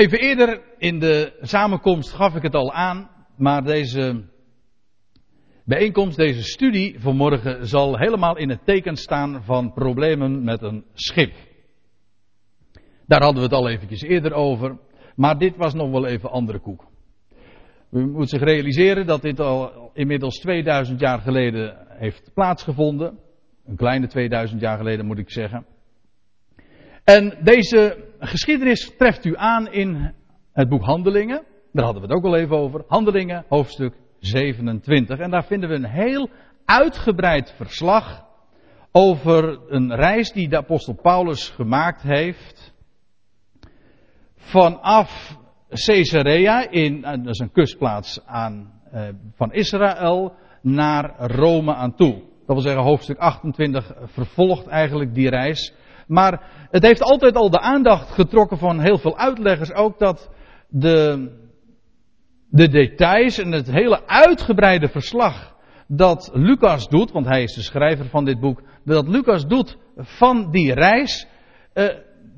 Even eerder in de samenkomst gaf ik het al aan, maar deze bijeenkomst, deze studie vanmorgen zal helemaal in het teken staan van problemen met een schip. Daar hadden we het al eventjes eerder over, maar dit was nog wel even andere koek. U moet zich realiseren dat dit al inmiddels 2000 jaar geleden heeft plaatsgevonden. Een kleine 2000 jaar geleden moet ik zeggen. En deze geschiedenis treft u aan in het boek Handelingen. Daar hadden we het ook al even over. Handelingen, hoofdstuk 27. En daar vinden we een heel uitgebreid verslag over een reis die de apostel Paulus gemaakt heeft. Vanaf Caesarea, in, dat is een kustplaats aan, eh, van Israël, naar Rome aan toe. Dat wil zeggen, hoofdstuk 28 vervolgt eigenlijk die reis. Maar het heeft altijd al de aandacht getrokken van heel veel uitleggers ook dat de, de details en het hele uitgebreide verslag dat Lucas doet, want hij is de schrijver van dit boek, dat Lucas doet van die reis, eh,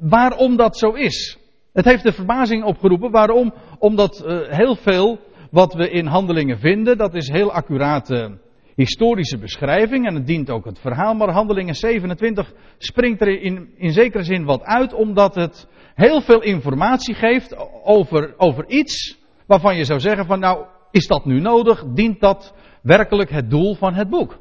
waarom dat zo is. Het heeft de verbazing opgeroepen. Waarom? Omdat uh, heel veel wat we in handelingen vinden, dat is heel accurate historische beschrijving en het dient ook het verhaal. Maar handelingen 27 springt er in, in zekere zin wat uit, omdat het heel veel informatie geeft over, over iets waarvan je zou zeggen van nou, is dat nu nodig? Dient dat werkelijk het doel van het boek?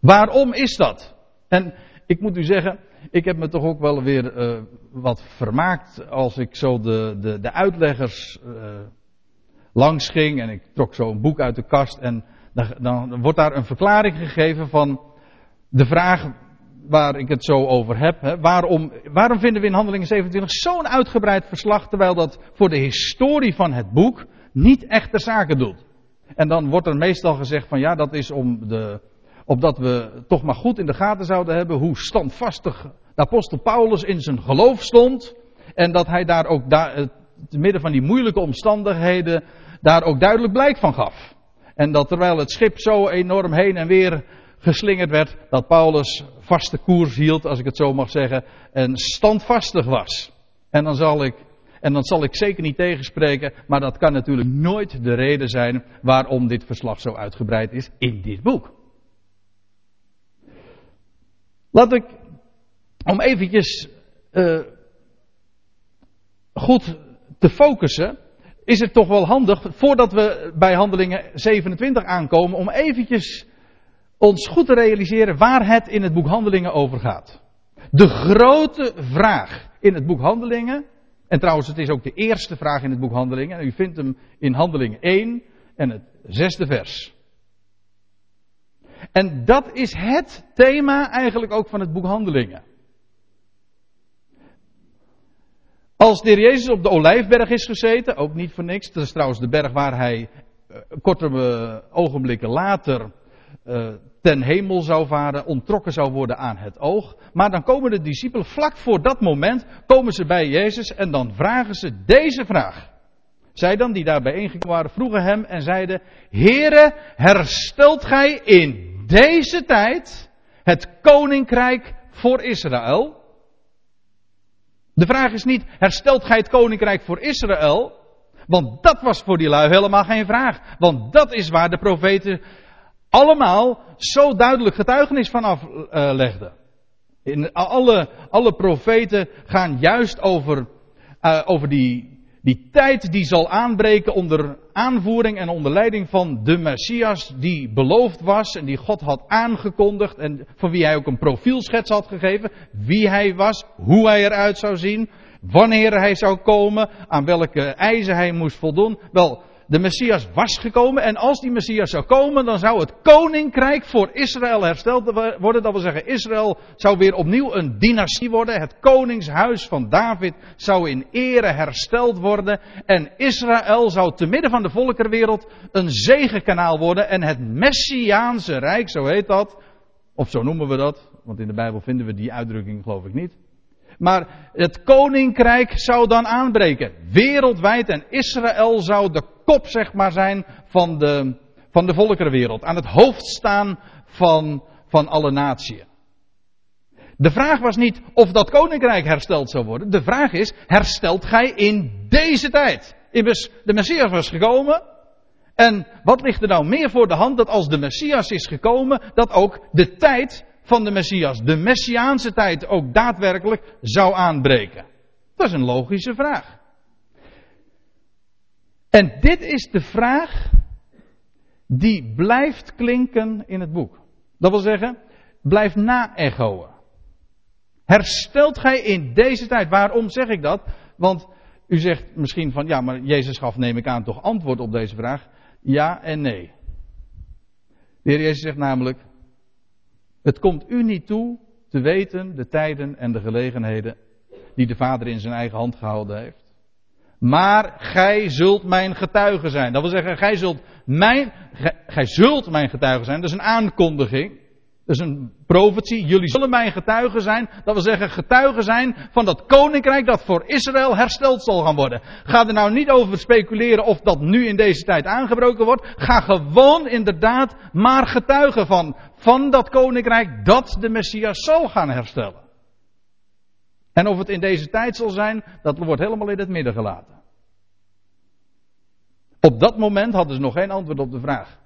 Waarom is dat? En ik moet u zeggen, ik heb me toch ook wel weer uh, wat vermaakt als ik zo de, de, de uitleggers uh, langs ging en ik trok zo een boek uit de kast en dan, dan wordt daar een verklaring gegeven van de vraag waar ik het zo over heb. Hè, waarom, waarom vinden we in Handelingen 27 zo'n uitgebreid verslag terwijl dat voor de historie van het boek niet echt de zaken doet? En dan wordt er meestal gezegd van ja, dat is om de, opdat we toch maar goed in de gaten zouden hebben hoe standvastig de apostel Paulus in zijn geloof stond. En dat hij daar ook, te midden van die moeilijke omstandigheden, daar ook duidelijk blijk van gaf. En dat terwijl het schip zo enorm heen en weer geslingerd werd, dat Paulus vaste koers hield, als ik het zo mag zeggen, en standvastig was. En dan zal ik, en dan zal ik zeker niet tegenspreken, maar dat kan natuurlijk nooit de reden zijn waarom dit verslag zo uitgebreid is in dit boek. Laat ik, om eventjes uh, goed te focussen, is het toch wel handig, voordat we bij handelingen 27 aankomen, om eventjes ons goed te realiseren waar het in het boek Handelingen over gaat. De grote vraag in het boek Handelingen, en trouwens het is ook de eerste vraag in het boek Handelingen, en u vindt hem in Handelingen 1 en het zesde vers. En dat is het thema eigenlijk ook van het boek Handelingen. Als de heer Jezus op de Olijfberg is gezeten, ook niet voor niks, dat is trouwens de berg waar hij uh, korte uh, ogenblikken later uh, ten hemel zou varen, ontrokken zou worden aan het oog. Maar dan komen de discipelen, vlak voor dat moment, komen ze bij Jezus en dan vragen ze deze vraag. Zij dan, die daar bijeengekomen waren, vroegen hem en zeiden, Heere, herstelt gij in deze tijd het koninkrijk voor Israël? De vraag is niet, herstelt gij het koninkrijk voor Israël? Want dat was voor die lui helemaal geen vraag. Want dat is waar de profeten allemaal zo duidelijk getuigenis van aflegden. In alle, alle profeten gaan juist over, uh, over die, die tijd die zal aanbreken onder aanvoering en onder leiding van de Messias die beloofd was en die God had aangekondigd en van wie hij ook een profielschets had gegeven. Wie hij was, hoe hij eruit zou zien, wanneer hij zou komen, aan welke eisen hij moest voldoen. Wel, de Messias was gekomen en als die Messias zou komen, dan zou het koninkrijk voor Israël hersteld worden. Dat wil zeggen, Israël zou weer opnieuw een dynastie worden. Het koningshuis van David zou in ere hersteld worden. En Israël zou te midden van de volkerenwereld een zegenkanaal worden. En het Messiaanse Rijk, zo heet dat, of zo noemen we dat, want in de Bijbel vinden we die uitdrukking geloof ik niet. Maar het koninkrijk zou dan aanbreken. Wereldwijd. En Israël zou de kop, zeg maar, zijn van de, van de volkerenwereld. Aan het hoofd staan van, van alle naties. De vraag was niet of dat koninkrijk hersteld zou worden. De vraag is, herstelt gij in deze tijd? Immers, de Messias was gekomen. En wat ligt er nou meer voor de hand dat als de Messias is gekomen, dat ook de tijd van de Messias, de Messiaanse tijd, ook daadwerkelijk zou aanbreken? Dat is een logische vraag. En dit is de vraag die blijft klinken in het boek. Dat wil zeggen, blijft na-echoen. Herstelt gij in deze tijd? Waarom zeg ik dat? Want u zegt misschien van ja, maar Jezus gaf, neem ik aan, toch antwoord op deze vraag. Ja en nee. De Heer Jezus zegt namelijk: Het komt u niet toe te weten de tijden en de gelegenheden die de Vader in zijn eigen hand gehouden heeft. Maar gij zult mijn getuige zijn. Dat wil zeggen, gij zult mijn, gij, zult mijn getuige zijn. Dat is een aankondiging. Dat is een profetie. Jullie zullen mijn getuigen zijn. Dat wil zeggen getuigen zijn van dat koninkrijk dat voor Israël hersteld zal gaan worden. Ga er nou niet over speculeren of dat nu in deze tijd aangebroken wordt. Ga gewoon inderdaad maar getuigen van, van dat koninkrijk dat de Messias zal gaan herstellen. En of het in deze tijd zal zijn, dat wordt helemaal in het midden gelaten. Op dat moment hadden ze nog geen antwoord op de vraag.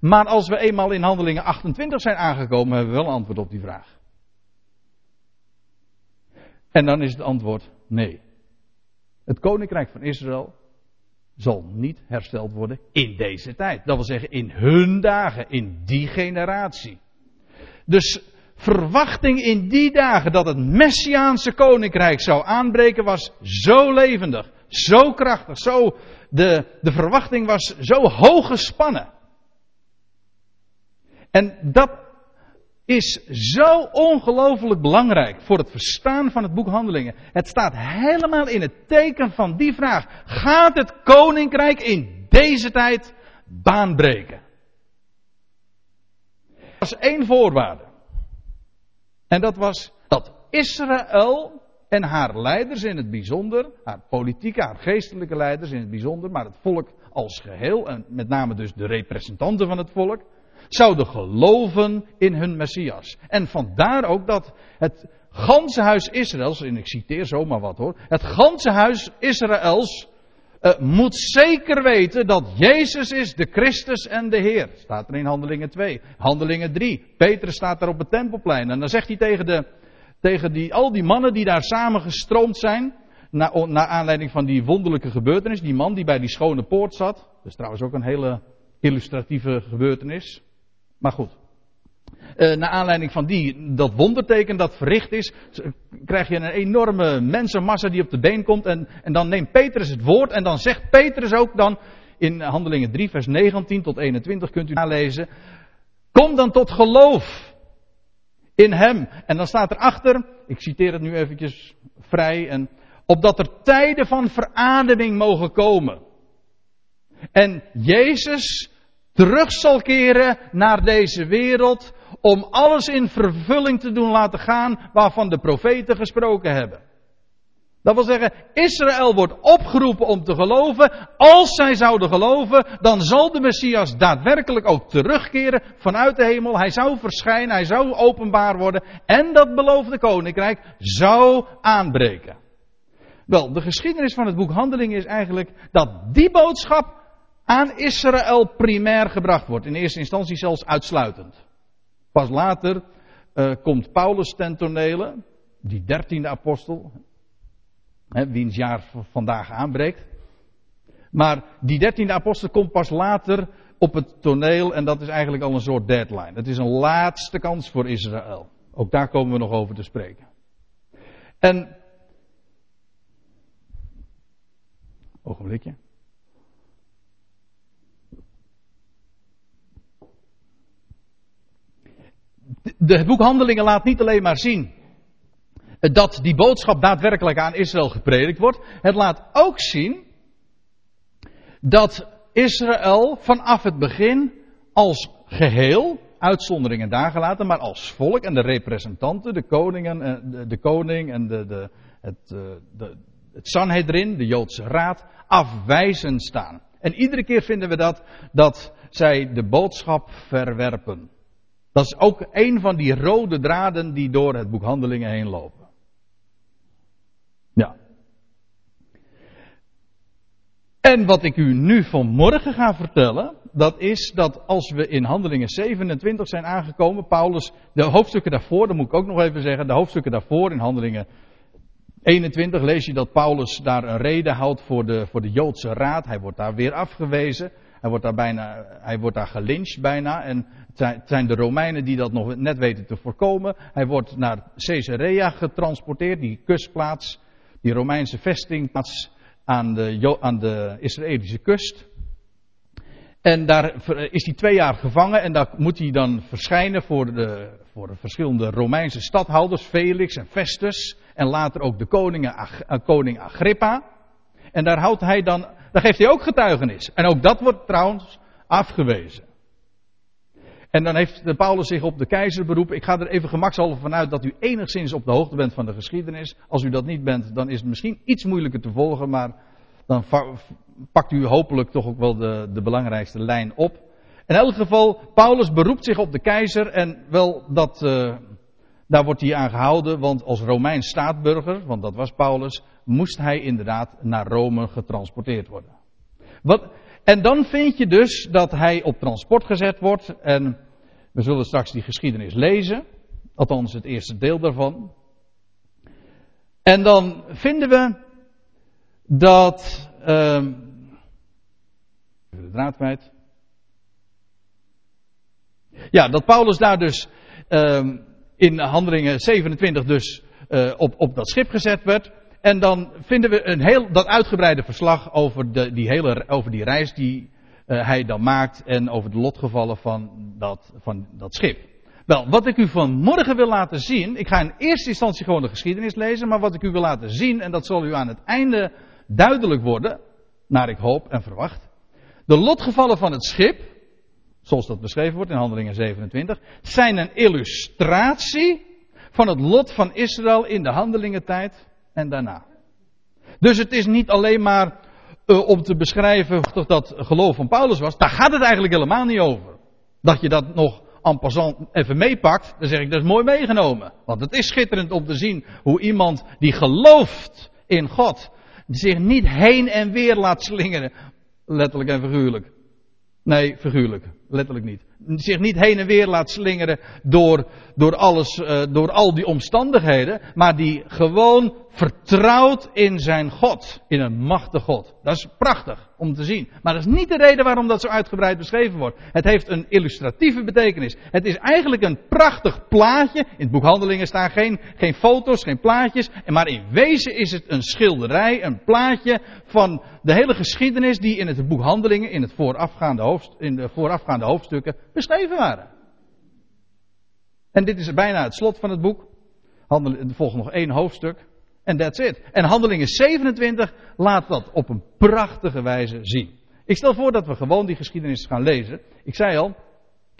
Maar als we eenmaal in handelingen 28 zijn aangekomen, hebben we wel antwoord op die vraag. En dan is het antwoord nee. Het koninkrijk van Israël zal niet hersteld worden in deze tijd. Dat wil zeggen in hun dagen, in die generatie. Dus verwachting in die dagen dat het Messiaanse koninkrijk zou aanbreken was zo levendig, zo krachtig, zo, de, de verwachting was zo hoog gespannen. En dat is zo ongelooflijk belangrijk voor het verstaan van het boek Handelingen. Het staat helemaal in het teken van die vraag. Gaat het koninkrijk in deze tijd baanbreken? Er was één voorwaarde. En dat was dat Israël en haar leiders in het bijzonder, haar politieke, haar geestelijke leiders in het bijzonder, maar het volk als geheel, en met name dus de representanten van het volk, zouden geloven in hun Messias. En vandaar ook dat het ganse huis Israëls, en ik citeer zomaar wat hoor, het ganse huis Israëls uh, moet zeker weten dat Jezus is de Christus en de Heer. Staat er in Handelingen 2. Handelingen 3. Petrus staat daar op het tempelplein. En dan zegt hij tegen, de, tegen die, al die mannen die daar samen gestroomd zijn. Naar na aanleiding van die wonderlijke gebeurtenis. Die man die bij die schone poort zat. Dat is trouwens ook een hele illustratieve gebeurtenis. Maar goed. Uh, naar aanleiding van die, dat wonderteken dat verricht is, krijg je een enorme mensenmassa die op de been komt. En, en dan neemt Petrus het woord en dan zegt Petrus ook dan in Handelingen 3, vers 19 tot 21, kunt u nalezen. Kom dan tot geloof in hem. En dan staat erachter, ik citeer het nu eventjes vrij, en, opdat er tijden van verademing mogen komen. En Jezus terug zal keren naar deze wereld om alles in vervulling te doen laten gaan waarvan de profeten gesproken hebben. Dat wil zeggen, Israël wordt opgeroepen om te geloven. Als zij zouden geloven, dan zal de Messias daadwerkelijk ook terugkeren vanuit de hemel. Hij zou verschijnen, hij zou openbaar worden. En dat beloofde koninkrijk zou aanbreken. Wel, de geschiedenis van het boek Handelingen is eigenlijk dat die boodschap aan Israël primair gebracht wordt. In eerste instantie zelfs uitsluitend. Pas later uh, komt Paulus ten tonele, die dertiende apostel, hè, wiens jaar vandaag aanbreekt. Maar die dertiende apostel komt pas later op het toneel en dat is eigenlijk al een soort deadline. Het is een laatste kans voor Israël. Ook daar komen we nog over te spreken. En. Ogenblikje. De boekhandelingen laat niet alleen maar zien dat die boodschap daadwerkelijk aan Israël gepredikt wordt. Het laat ook zien dat Israël vanaf het begin als geheel, uitzonderingen daar gelaten, maar als volk en de representanten, de koningen, de, de koning en de, de, het, eh, de, het Sanhedrin, de Joodse raad, afwijzend staan. En iedere keer vinden we dat, dat zij de boodschap verwerpen. Dat is ook een van die rode draden die door het boek Handelingen heen lopen. Ja. En wat ik u nu vanmorgen ga vertellen, dat is dat als we in Handelingen 27 zijn aangekomen, Paulus, de hoofdstukken daarvoor, dat moet ik ook nog even zeggen, de hoofdstukken daarvoor in Handelingen 21 lees je dat Paulus daar een reden houdt voor de, voor de Joodse raad. Hij wordt daar weer afgewezen. Hij wordt daar bijna, hij wordt daar gelyncht bijna. En het zijn de Romeinen die dat nog net weten te voorkomen. Hij wordt naar Caesarea getransporteerd, die kustplaats, die Romeinse vestingplaats aan de, aan de Israëlische kust. En daar is hij twee jaar gevangen en daar moet hij dan verschijnen voor de, voor de verschillende Romeinse stadhouders, Felix en Festus. En later ook de koning, eh, koning Agrippa. En daar houdt hij dan, daar geeft hij ook getuigenis. En ook dat wordt trouwens afgewezen. En dan heeft de Paulus zich op de keizer beroepen. Ik ga er even gemakshalve vanuit dat u enigszins op de hoogte bent van de geschiedenis. Als u dat niet bent, dan is het misschien iets moeilijker te volgen, maar dan pakt u hopelijk toch ook wel de, de belangrijkste lijn op. In elk geval, Paulus beroept zich op de keizer en wel dat, uh, daar wordt hij aan gehouden, want als Romeins staatburger, want dat was Paulus, moest hij inderdaad naar Rome getransporteerd worden. Wat, en dan vind je dus dat hij op transport gezet wordt en we zullen straks die geschiedenis lezen, althans het eerste deel daarvan. En dan vinden we dat. Uh, de draad kwijt. Ja, dat Paulus daar dus uh, in handelingen 27 dus uh, op, op dat schip gezet werd. En dan vinden we een heel, dat uitgebreide verslag over, de, die, hele, over die reis die uh, hij dan maakt en over de lotgevallen van dat, van dat schip. Wel, wat ik u vanmorgen wil laten zien, ik ga in eerste instantie gewoon de geschiedenis lezen, maar wat ik u wil laten zien, en dat zal u aan het einde duidelijk worden, naar ik hoop en verwacht. De lotgevallen van het schip, zoals dat beschreven wordt in Handelingen 27, zijn een illustratie van het lot van Israël in de handelingentijd en daarna. Dus het is niet alleen maar uh, om te beschrijven dat dat geloof van Paulus was. Daar gaat het eigenlijk helemaal niet over. Dat je dat nog en passant even meepakt, dan zeg ik dat is mooi meegenomen. Want het is schitterend om te zien hoe iemand die gelooft in God zich niet heen en weer laat slingeren. Letterlijk en figuurlijk. Nee, figuurlijk. Letterlijk niet. Zich niet heen en weer laat slingeren door, door alles, uh, door al die omstandigheden. Maar die gewoon vertrouwt in zijn God. In een machtige God. Dat is prachtig om te zien. Maar dat is niet de reden waarom dat zo uitgebreid beschreven wordt. Het heeft een illustratieve betekenis. Het is eigenlijk een prachtig plaatje. In het boek Handelingen staan geen, geen foto's, geen plaatjes. Maar in wezen is het een schilderij, een plaatje van de hele geschiedenis die in het boek Handelingen, in, het voorafgaande in de voorafgaande hoofdstukken, beschreven waren. En dit is bijna het slot van het boek. Er volgt nog één hoofdstuk. En that's it. En handelingen 27 laat dat op een prachtige wijze zien. Ik stel voor dat we gewoon die geschiedenis gaan lezen. Ik zei al,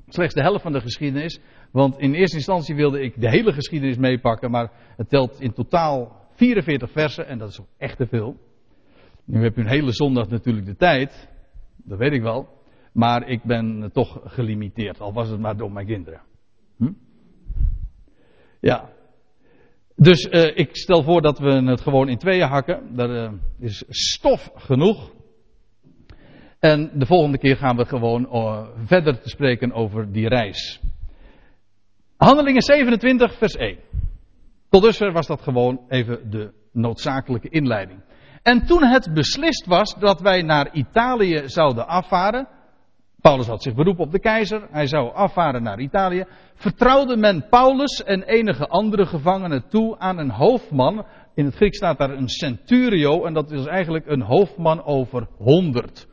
slechts de helft van de geschiedenis. Want in eerste instantie wilde ik de hele geschiedenis meepakken. Maar het telt in totaal 44 versen. En dat is ook echt te veel. Nu heb u een hele zondag natuurlijk de tijd. Dat weet ik wel. Maar ik ben toch gelimiteerd. Al was het maar door mijn kinderen. Hm? Ja. Dus uh, ik stel voor dat we het gewoon in tweeën hakken. Daar uh, is stof genoeg. En de volgende keer gaan we gewoon uh, verder te spreken over die reis. Handelingen 27, vers 1. Tot dusver was dat gewoon even de noodzakelijke inleiding. En toen het beslist was dat wij naar Italië zouden afvaren. Paulus had zich beroepen op de keizer. Hij zou afvaren naar Italië. Vertrouwde men Paulus en enige andere gevangenen toe aan een hoofdman. In het Grieks staat daar een centurio. En dat is eigenlijk een hoofdman over honderd.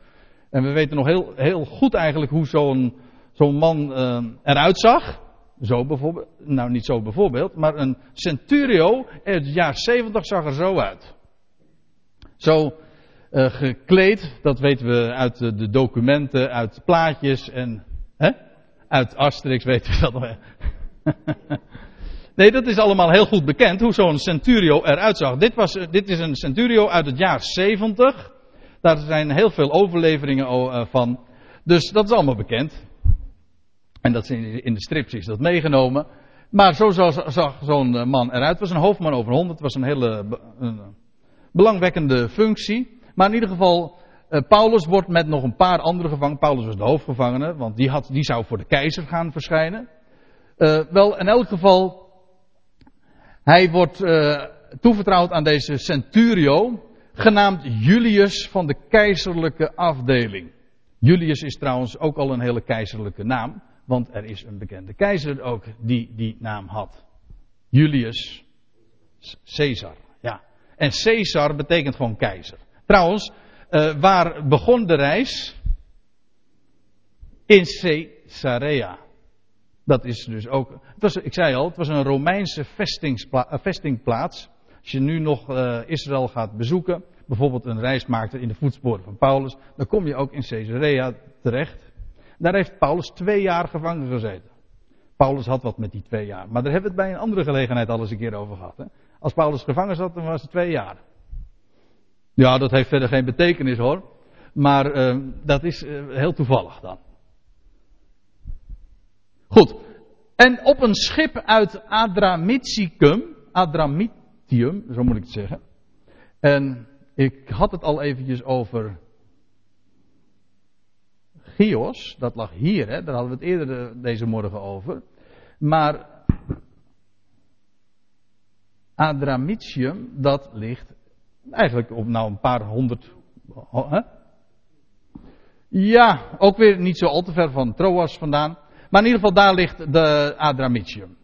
En we weten nog heel, heel goed eigenlijk hoe zo'n zo'n man uh, eruit zag. Zo bijvoorbeeld. Nou, niet zo bijvoorbeeld. Maar een centurio in het jaar 70 zag er zo uit. Zo uh, gekleed, dat weten we uit de, documenten, uit plaatjes en hè? uit Asterix weten we dat nog. nee, dat is allemaal heel goed bekend hoe zo'n centurio eruit zag. Dit, was, dit is een centurio uit het jaar 70. Daar zijn heel veel overleveringen uh, van. Dus dat is allemaal bekend. En dat is in de strips is dat meegenomen. Maar zo zag zo'n man eruit. Was een hoofdman over honderd. Het was een hele een belangwekkende functie. Maar in ieder geval, uh, Paulus wordt met nog een paar andere gevangen. Paulus was de hoofdgevangene, want die, had, die zou voor de keizer gaan verschijnen. Uh, wel, in elk geval, hij wordt uh, toevertrouwd aan deze centurio, genaamd Julius van de keizerlijke afdeling. Julius is trouwens ook al een hele keizerlijke naam, want er is een bekende keizer ook die die naam had. Julius Caesar, ja. En Caesar betekent gewoon keizer. Trouwens, uh, waar begon de reis? In Caesarea. Dat is dus ook. Het ik zei al, het was een Romeinse vestingplaats. Als je nu nog uh, Israël gaat bezoeken, bijvoorbeeld een reis maakte in de voetsporen van Paulus, dan kom je ook in Caesarea terecht. Daar heeft Paulus twee jaar gevangen gezeten. Paulus had wat met die twee jaar. Maar daar hebben we het bij een andere gelegenheid al eens een keer over gehad. Hè? Als Paulus gevangen zat, dan was het twee jaar. Ja, dat heeft verder geen betekenis hoor. Maar uh, dat is uh, heel toevallig dan. Goed. En op een schip uit Adramyticum, Adramitium, zo moet ik het zeggen. En ik had het al eventjes over Chios, dat lag hier, hè? daar hadden we het eerder deze morgen over. Maar Adramitium, dat ligt eigenlijk op nou een paar honderd. Hè? Ja, ook weer niet zo al te ver van Troas vandaan. Maar in ieder geval daar ligt de Adramitium.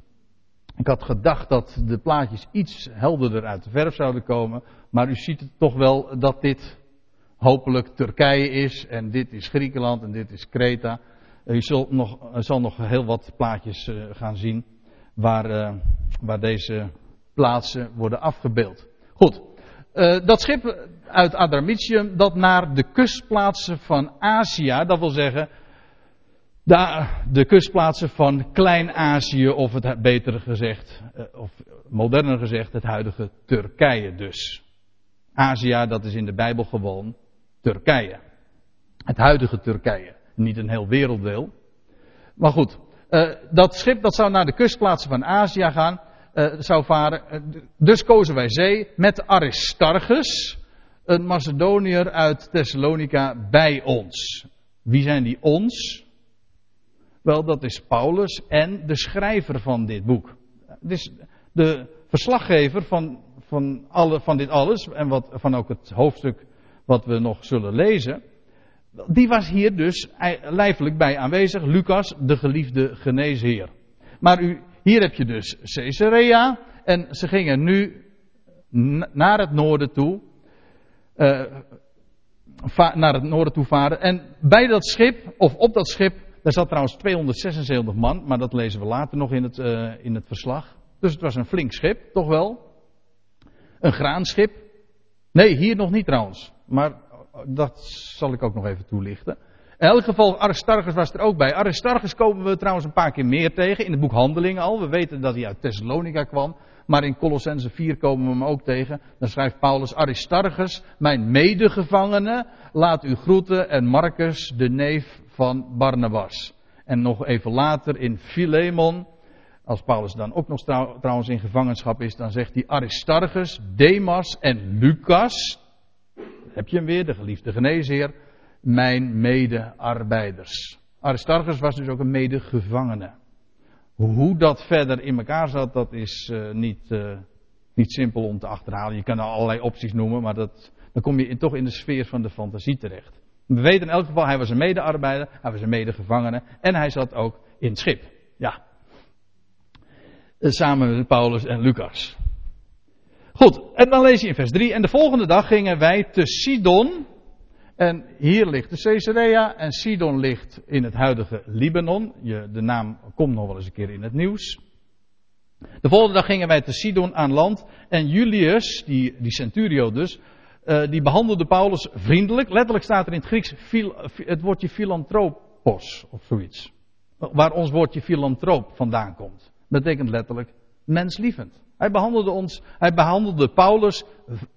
Ik had gedacht dat de plaatjes iets helderder uit de verf zouden komen. Maar u ziet het toch wel dat dit hopelijk Turkije is. En dit is Griekenland en dit is Kreta. U zult nog, zal nog heel wat plaatjes uh, gaan zien. Waar, uh, waar deze plaatsen worden afgebeeld. Goed. Uh, dat schip uit Adramitium dat naar de kustplaatsen van Azië, dat wil zeggen de, de kustplaatsen van Klein-Azië, of het beter gezegd, uh, of moderner gezegd, het huidige Turkije dus. Azië, dat is in de Bijbel gewoon Turkije. Het huidige Turkije. Niet een heel werelddeel. Maar goed, uh, dat schip dat zou naar de kustplaatsen van Azië gaan uh, zou varen. Uh, dus kozen wij zee met Aristarchus, een Macedoniër uit Thessalonica, bij ons. Wie zijn die ons? Wel, dat is Paulus en de schrijver van dit boek. Dus de verslaggever van, van, alle, van dit alles en wat, van ook het hoofdstuk wat we nog zullen lezen. Die was hier dus lijfelijk bij aanwezig, Lucas, de geliefde geneesheer. Maar u, hier heb je dus Caesarea. En ze gingen nu naar het noorden toe. Uh, naar het noorden toe varen. En bij dat schip, of op dat schip, daar zat trouwens 276 man. Maar dat lezen we later nog in het, uh, in het verslag. Dus het was een flink schip, toch wel? Een graanschip. Nee, hier nog niet trouwens. Maar dat zal ik ook nog even toelichten. In elk geval, Aristarchus was er ook bij. Aristarchus komen we trouwens een paar keer meer tegen in het boek Handelingen al. We weten dat hij uit Thessalonica kwam. Maar in Colossense 4 komen we hem ook tegen. Dan schrijft Paulus, Aristarchus, mijn medegevangene, laat u groeten en Marcus, de neef van Barnabas. En nog even later in Philemon, als Paulus dan ook nog trouwens in gevangenschap is, dan zegt hij Aristarchus, Demas en Lucas. Heb je hem weer, de geliefde geneesheer mijn medearbeiders. Aristarchus was dus ook een medegevangene. Hoe dat verder in elkaar zat, dat is uh, niet, uh, niet simpel om te achterhalen. Je kan er allerlei opties noemen, maar dat, dan kom je toch in de sfeer van de fantasie terecht. We weten in elk geval, hij was een medearbeider, hij was een medegevangene en hij zat ook in het schip. Ja. Eh, samen met Paulus en Lucas. Goed, en dan lees je in vers 3. En de volgende dag gingen wij te Sidon, en hier ligt de Caesarea en Sidon ligt in het huidige Libanon. Je, de naam komt nog wel eens een keer in het nieuws. De volgende dag gingen wij te Sidon aan land en Julius, die, die centurio dus, uh, die behandelde Paulus vriendelijk. Letterlijk staat er in het Grieks het woordje philanthropos of zoiets. Waar ons woordje filantroop vandaan komt. Dat betekent letterlijk menslievend. Hij behandelde ons, hij behandelde Paulus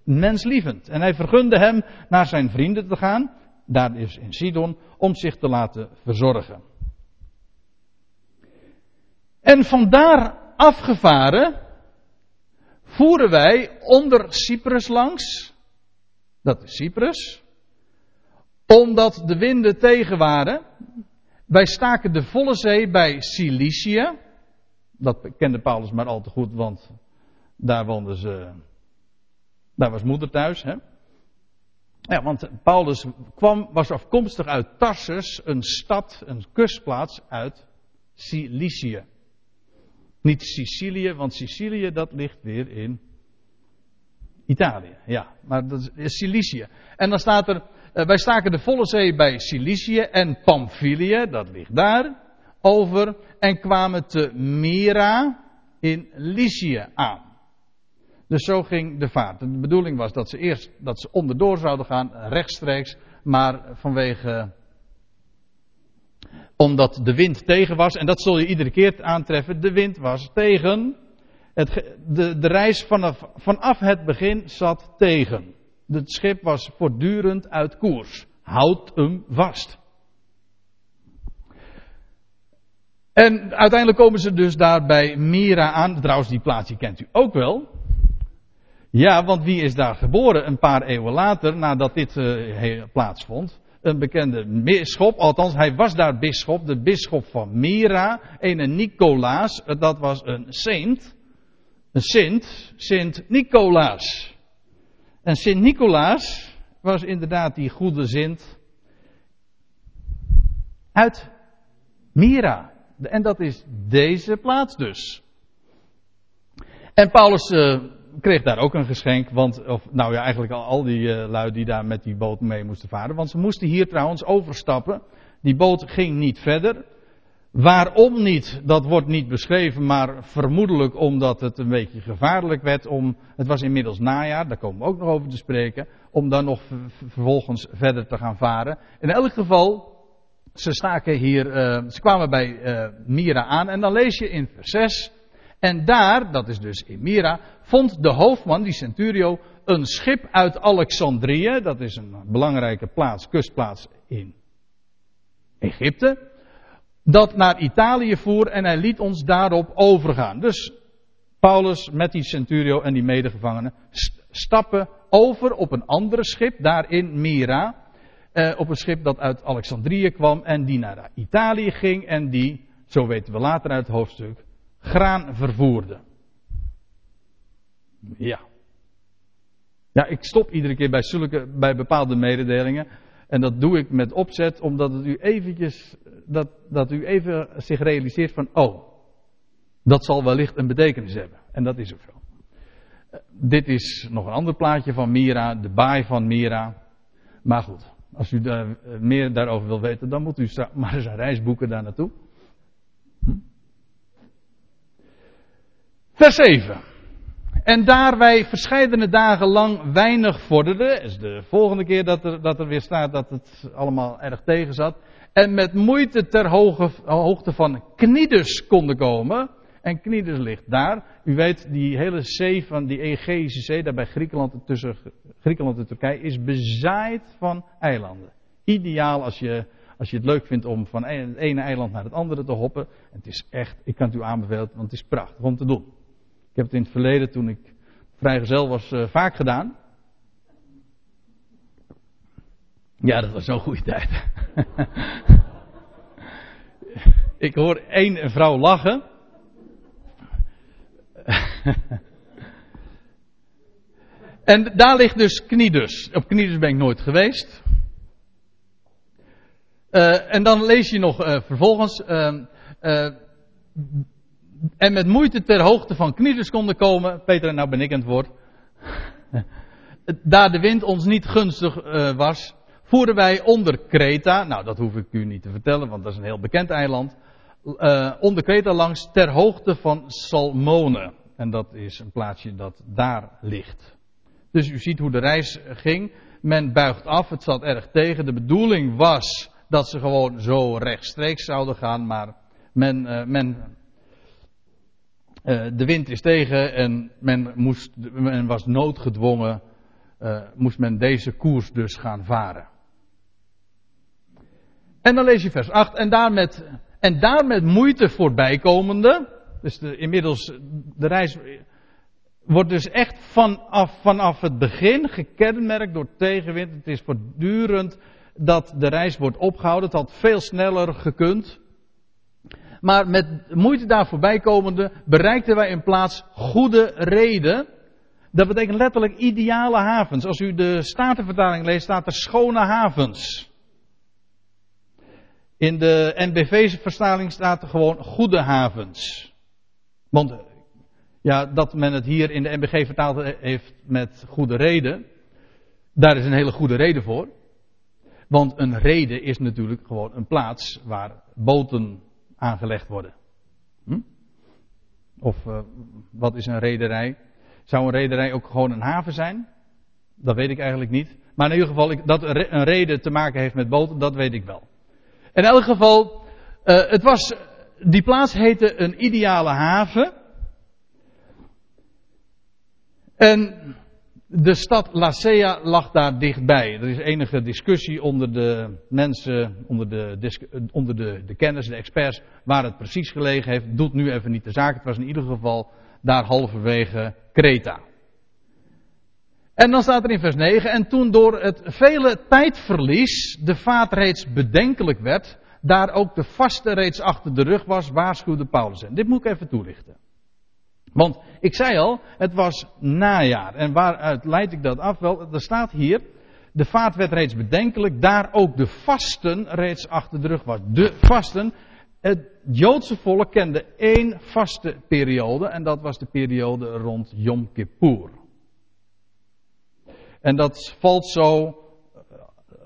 menslievend. En hij vergunde hem naar zijn vrienden te gaan, daar is in Sidon, om zich te laten verzorgen. En vandaar afgevaren voeren wij onder Cyprus langs. Dat is Cyprus. Omdat de winden tegen waren. Wij staken de volle zee bij Cilicië. Dat kende Paulus maar al te goed, want daar woonde ze. Daar was moeder thuis. Hè? Ja, want Paulus kwam, was afkomstig uit Tarsus, een stad, een kustplaats uit Cilicië. Niet Sicilië, want Sicilië dat ligt weer in Italië. Ja, maar dat is Cilicië. En dan staat er, eh, wij staken de volle zee bij Cilicië en Pamphylië, dat ligt daar, over en kwamen te Mira in Lycië aan. Dus zo ging de vaart. De bedoeling was dat ze eerst dat ze onderdoor zouden gaan, rechtstreeks, maar vanwege omdat de wind tegen was, en dat zul je iedere keer aantreffen, de wind was tegen. Het, de, de reis vanaf, vanaf het begin zat tegen. Het schip was voortdurend uit koers. Houd hem vast. En uiteindelijk komen ze dus daar bij Mira aan. Trouwens, die plaats die kent u ook wel. Ja, want wie is daar geboren een paar eeuwen later, nadat dit uh, plaatsvond? Een bekende bisschop, althans hij was daar bisschop, de bisschop van Mira, een Nicolaas, dat was een saint, een sint, Sint Nicolaas. En Sint Nicolaas was inderdaad die goede zint uit Mira. En dat is deze plaats dus. En Paulus uh, kreeg daar ook een geschenk, want, of nou ja, eigenlijk al, al die uh, lui die daar met die boot mee moesten varen. Want ze moesten hier trouwens overstappen. Die boot ging niet verder. Waarom niet, dat wordt niet beschreven, maar vermoedelijk omdat het een beetje gevaarlijk werd om, het was inmiddels najaar, daar komen we ook nog over te spreken, om dan nog vervolgens verder te gaan varen. In elk geval, ze staken hier, uh, ze kwamen bij uh, Mira aan en dan lees je in vers 6, en daar, dat is dus in Mira, vond de hoofdman, die centurio, een schip uit Alexandrië, dat is een belangrijke plaats, kustplaats in Egypte, dat naar Italië voer en hij liet ons daarop overgaan. Dus Paulus met die centurio en die medegevangenen stappen over op een andere schip, daar in Mira, eh, op een schip dat uit Alexandrië kwam en die naar Italië ging en die, zo weten we later uit het hoofdstuk, graan vervoerde. Ja. Ja, ik stop iedere keer bij, zulke, bij bepaalde mededelingen. En dat doe ik met opzet, omdat het u eventjes, dat, dat u even zich realiseert van, oh, dat zal wellicht een betekenis hebben. En dat is ook zo. Uh, dit is nog een ander plaatje van Mira, de baai van Mira. Maar goed, als u daar uh, meer daarover wil weten, dan moet u maar eens een boeken daar naartoe. Hm? Vers 7. En daar wij verscheidene dagen lang weinig vorderden, is de volgende keer dat er, dat er weer staat dat het allemaal erg tegen zat, en met moeite ter hoge, hoogte van Knidus konden komen. En Knidus ligt daar. U weet, die hele zee van die Egeïsche zee, daar bij Griekenland, tussen Griekenland en Turkije, is bezaaid van eilanden. Ideaal als je, als je het leuk vindt om van het ene eiland naar het andere te hoppen. Het is echt, ik kan het u aanbevelen, want het is prachtig om te doen. Ik heb het in het verleden, toen ik vrijgezel was, uh, vaak gedaan. Ja, dat was zo'n goede tijd. ik hoor één vrouw lachen. en daar ligt dus Knidus. Op Knidus ben ik nooit geweest. Uh, en dan lees je nog uh, vervolgens. Uh, en met moeite ter hoogte van Knidus konden komen. Peter, nou ben ik het woord. Daar de wind ons niet gunstig was, voeren wij onder Kreta. Nou, dat hoef ik u niet te vertellen, want dat is een heel bekend eiland. onder Kreta langs ter hoogte van Salmone. En dat is een plaatsje dat daar ligt. Dus u ziet hoe de reis ging. Men buigt af, het zat erg tegen. De bedoeling was dat ze gewoon zo rechtstreeks zouden gaan, maar men, uh, men uh, de wind is tegen en men, moest, was noodgedwongen, uh, moest men deze koers dus gaan varen. En dan lees je vers 8. En daar met, En daar met moeite voorbijkomende, dus de, inmiddels de reis wordt dus echt vanaf, vanaf het begin gekenmerkt door tegenwind. Het is voortdurend dat de reis wordt opgehouden. Het had veel sneller gekund. Maar met moeite daar voorbijkomende bereikten wij in plaats goede reden. Dat betekent letterlijk ideale havens. Als u de Statenvertaling leest, staat er schone havens. In de NBV-vertaling staat er gewoon goede havens. Want ja, dat men het hier in de NBG vertaald heeft met goede reden. Daar is een hele goede reden voor. Want een reden is natuurlijk gewoon een plaats waar boten aangelegd worden. Hm? Of uh, wat is een rederij? Zou een rederij ook gewoon een haven zijn? Dat weet ik eigenlijk niet. Maar in ieder geval, ik, dat een reden te maken heeft met boten, dat weet ik wel. In elk geval, uh, het was, die plaats heette een ideale haven. En de stad Lacea lag daar dichtbij. Er is enige discussie onder de mensen, onder de, onder de, de kenners, de experts, waar het precies gelegen heeft. Doet nu even niet de zaak. Het was in ieder geval daar halverwege Kreta. En dan staat er in vers 9, en toen door het vele tijdverlies de vaat reeds bedenkelijk werd, daar ook de vaste reeds achter de rug was, waarschuwde Paulus. En dit moet ik even toelichten. Want ik zei al, het was najaar. En waaruit leid ik dat af? Wel, er staat hier, de vaart werd reeds bedenkelijk, daar ook de vasten reeds achter de rug was. De vasten. Het Joodse volk kende één vaste periode en dat was de periode rond Yom Kippur. En dat valt zo,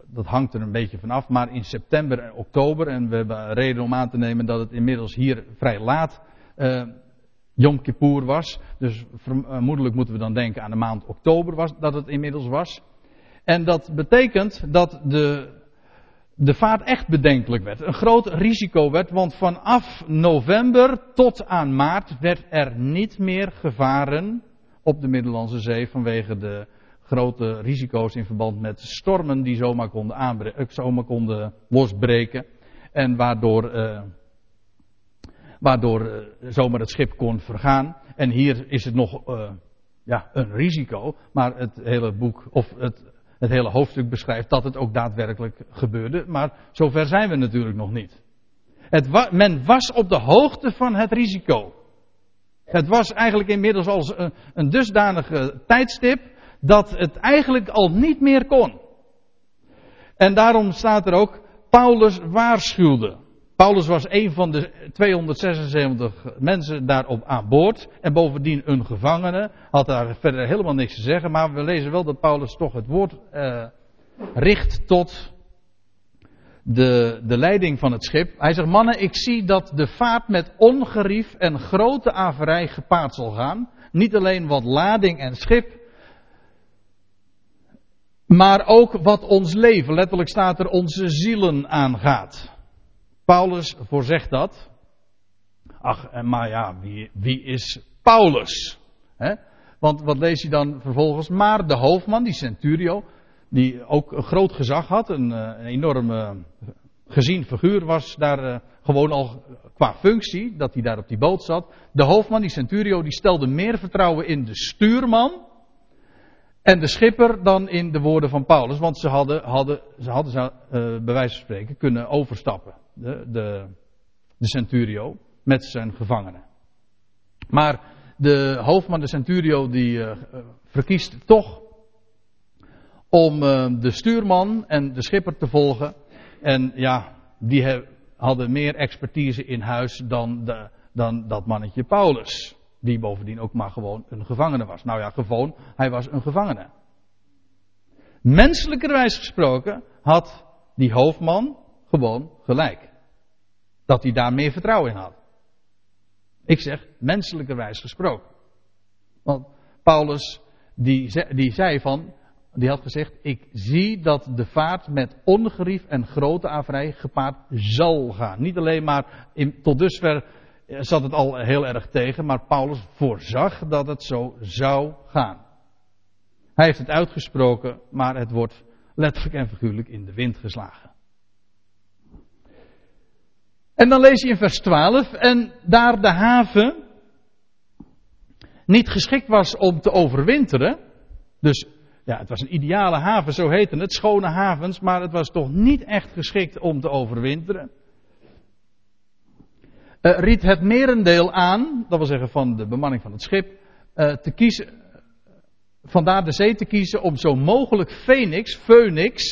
dat hangt er een beetje vanaf, maar in september en oktober, en we hebben reden om aan te nemen dat het inmiddels hier vrij laat uh, Yom Kippur was. Dus vermoedelijk moeten we dan denken aan de maand oktober was, dat het inmiddels was. En dat betekent dat de, de vaart echt bedenkelijk werd. Een groot risico werd, want vanaf november tot aan maart werd er niet meer gevaren op de Middellandse Zee vanwege de grote risico's in verband met stormen die zomaar konden, aanbreken, zomaar konden losbreken. En waardoor uh, waardoor uh, zomaar het schip kon vergaan. En hier is het nog uh, ja, een risico, maar het hele boek, of het, het hele hoofdstuk beschrijft dat het ook daadwerkelijk gebeurde. Maar zover zijn we natuurlijk nog niet. Het men was op de hoogte van het risico. Het was eigenlijk inmiddels al een, een dusdanige tijdstip dat het eigenlijk al niet meer kon. En daarom staat er ook, Paulus waarschuwde. Paulus was een van de 276 mensen daarop aan boord. En bovendien een gevangene. Had daar verder helemaal niks te zeggen. Maar we lezen wel dat Paulus toch het woord eh, richt tot de, de leiding van het schip. Hij zegt: Mannen, ik zie dat de vaart met ongerief en grote averij gepaard zal gaan. Niet alleen wat lading en schip. Maar ook wat ons leven, letterlijk staat er, onze zielen aangaat. Paulus voorzegt dat. Ach, maar ja, wie, wie is Paulus? Want wat lees je dan vervolgens? Maar de hoofdman, die centurio, die ook een groot gezag had, een, eh, een gezien figuur was daar uh, gewoon al qua functie, dat hij daar op die boot zat. De hoofdman, die centurio, die stelde meer vertrouwen in de stuurman en de schipper dan in de woorden van Paulus, want ze hadden, hadden, ze hadden uh, bij wijze van spreken kunnen overstappen de, de, centurio, met zijn gevangenen. Maar de hoofdman, de centurio, die uh, verkiest toch om uh, de stuurman en de schipper te volgen. En ja, die hadden meer expertise in huis dan, de, dan dat mannetje Paulus. Die bovendien ook maar gewoon een gevangene was. Nou ja, gewoon, hij was een gevangene. Menselijkerwijs gesproken had die hoofdman gewoon gelijk dat hij daar meer vertrouwen in had. Ik zeg menselijkerwijs gesproken. Want Paulus, die, die zei van, die had gezegd, ik zie dat de vaart met ongerief en grote averij gepaard zal gaan. Niet alleen maar, in, tot dusver zat het al heel erg tegen, maar Paulus voorzag dat het zo zou gaan. Hij heeft het uitgesproken, maar het wordt letterlijk en figuurlijk in de wind geslagen. En dan lees je in vers 12, en daar de haven niet geschikt was om te overwinteren, dus ja, het was een ideale haven, zo heette het, schone havens, maar het was toch niet echt geschikt om te overwinteren. Uh, riet het merendeel aan, dat wil zeggen van de bemanning van het schip, uh, te kiezen, vandaar de zee te kiezen om zo mogelijk Phoenix, Phoenix,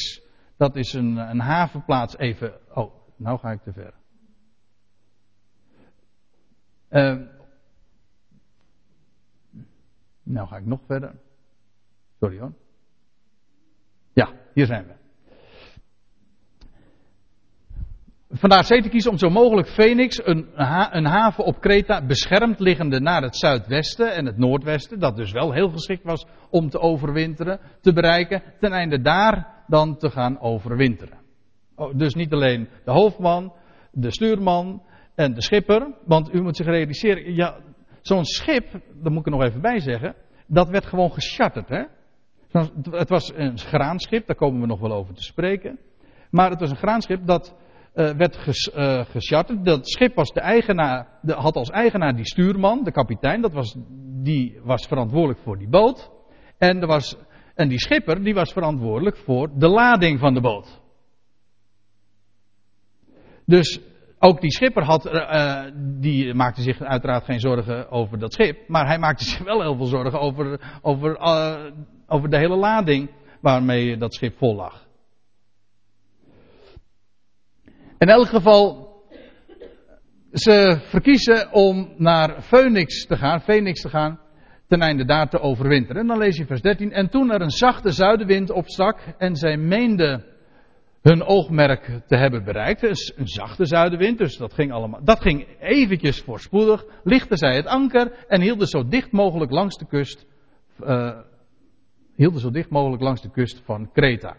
dat is een, een havenplaats even, oh, nou ga ik te ver. Uh, nou ga ik nog verder. Sorry hoor. Ja, hier zijn we. Vandaar te kiezen om zo mogelijk Phoenix, een, een haven op Kreta, beschermd liggende naar het zuidwesten en het noordwesten, dat dus wel heel geschikt was om te overwinteren, te bereiken, ten einde daar dan te gaan overwinteren. Oh, dus niet alleen de hoofdman, de stuurman en de schipper, want u moet zich realiseren, ja, zo'n schip, daar moet ik nog even bij zeggen, dat werd gewoon gecharterd. Het was een graanschip, daar komen we nog wel over te spreken. Maar het was een graanschip dat uh, werd ges, gecharterd. Dat schip was de eigenaar, de, had als eigenaar die stuurman, de kapitein. Dat was, die was verantwoordelijk voor die boot. En, er was, en die schipper die was verantwoordelijk voor de lading van de boot. Dus ook die schipper had, uh, die maakte zich uiteraard geen zorgen over dat schip. Maar hij maakte zich wel heel veel zorgen over, over over de hele lading waarmee dat schip vol lag. In elk geval, ze verkiezen om naar Phoenix te gaan, Phoenix te gaan, ten einde daar te overwinteren. En dan lees je vers 13. En toen er een zachte zuidenwind opstak en zij meenden hun oogmerk te hebben bereikt. Dus een zachte zuidenwind, dus dat ging allemaal, dat ging eventjes voorspoedig. Lichten zij het anker en hielden zo dicht mogelijk langs de kust uh, hielden zo dicht mogelijk langs de kust van Kreta.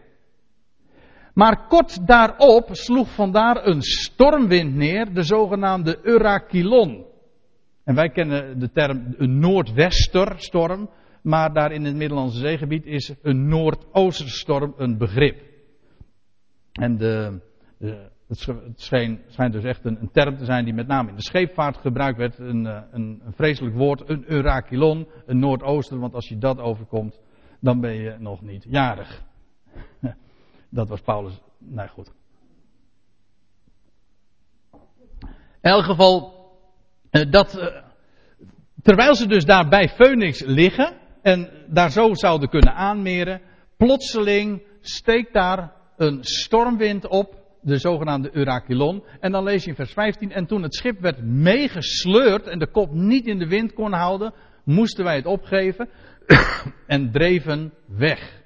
Maar kort daarop sloeg vandaar een stormwind neer, de zogenaamde Eurakilon. En wij kennen de term een noordwesterstorm, maar daar in het Middellandse zeegebied is een noordoosterstorm een begrip. En de, het schijnt, schijnt, dus echt een, een, term te zijn die met name in de scheepvaart gebruikt werd. Een, een, een vreselijk woord, een Eurakilon, een noordooster, want als je dat overkomt, dan ben je nog niet jarig. Dat was Paulus. Nou goed. In elk geval, eh, dat, eh, terwijl ze dus daar bij Phoenix liggen en daar zo zouden kunnen aanmeren, plotseling steekt daar een stormwind op, de zogenaamde Eurakilon. En dan lees je in vers 15, en toen het schip werd meegesleurd en de kop niet in de wind kon houden, moesten wij het opgeven. en dreven weg.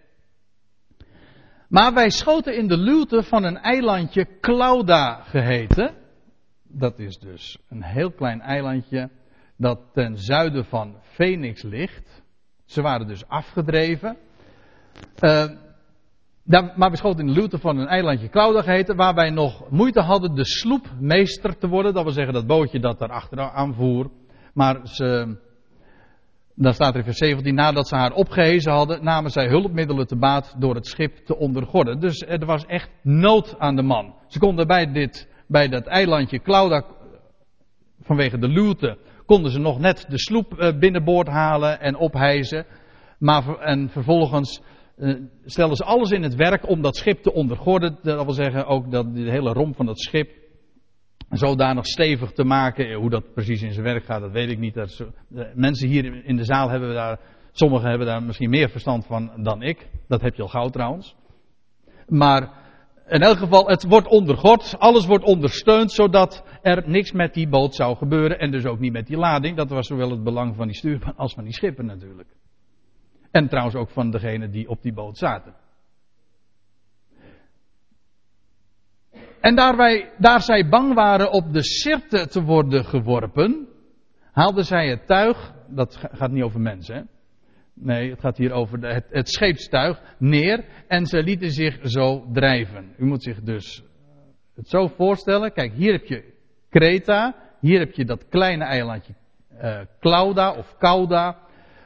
Maar wij schoten in de luwte van een eilandje Clauda geheten. Dat is dus een heel klein eilandje dat ten zuiden van Phoenix ligt. Ze waren dus afgedreven. Daar, maar we schoten in de luwte van een eilandje Clauda geheten, waar wij nog moeite hadden de sloepmeester te worden. Dat wil zeggen dat bootje dat daar achteraan voer. Maar ze, dan staat er in vers 17, nadat ze haar opgehezen hadden, namen zij hulpmiddelen te baat door het schip te ondergorden. Dus er was echt nood aan de man. Ze konden bij, dit, bij dat eilandje Clauda, vanwege de luwte, konden ze nog net de sloep eh, binnenboord halen en ophijzen. Maar, en vervolgens uh, stelden ze alles in het werk om dat schip te ondergorden. Dat wil zeggen ook dat de hele romp van dat schip zodanig stevig te maken. Hoe dat precies in zijn werk gaat, dat weet ik niet. Dat mensen hier in de zaal hebben daar, sommigen hebben daar misschien meer verstand van dan ik. Dat heb je al gauw trouwens. Maar in elk geval, het wordt ondergord, alles wordt ondersteund, zodat er niks met die boot zou gebeuren. En dus ook niet met die lading. Dat was zowel het belang van die stuurman als van die schipper natuurlijk. En trouwens ook van degenen die op die boot zaten. En daar, wij, daar zij bang waren op de sirte te worden geworpen, haalden zij het tuig, dat gaat niet over mensen, hè? nee, het gaat hier over het, het scheepstuig, neer en ze lieten zich zo drijven. U moet zich dus het zo voorstellen, kijk, hier heb je Kreta, hier heb je dat kleine eilandje uh, Clauda of Cauda,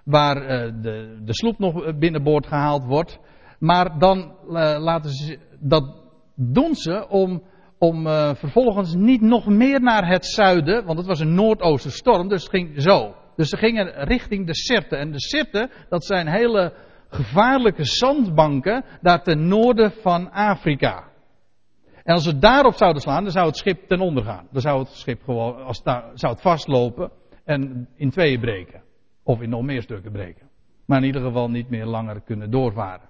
waar uh, de, de sloep nog binnenboord gehaald wordt. Maar dan uh, laten ze dat doen ze om, om uh, vervolgens niet nog meer naar het zuiden, want het was een noordoosterstorm, dus het ging zo. Dus ze gingen richting de Sirte. En de Sirte, dat zijn hele gevaarlijke zandbanken daar ten noorden van Afrika. En als ze daarop zouden slaan, dan zou het schip ten onder gaan. Dan zou het schip gewoon, als zou het vastlopen en in tweeën breken. Of in nog meer stukken breken. Maar in ieder geval niet meer langer kunnen doorvaren.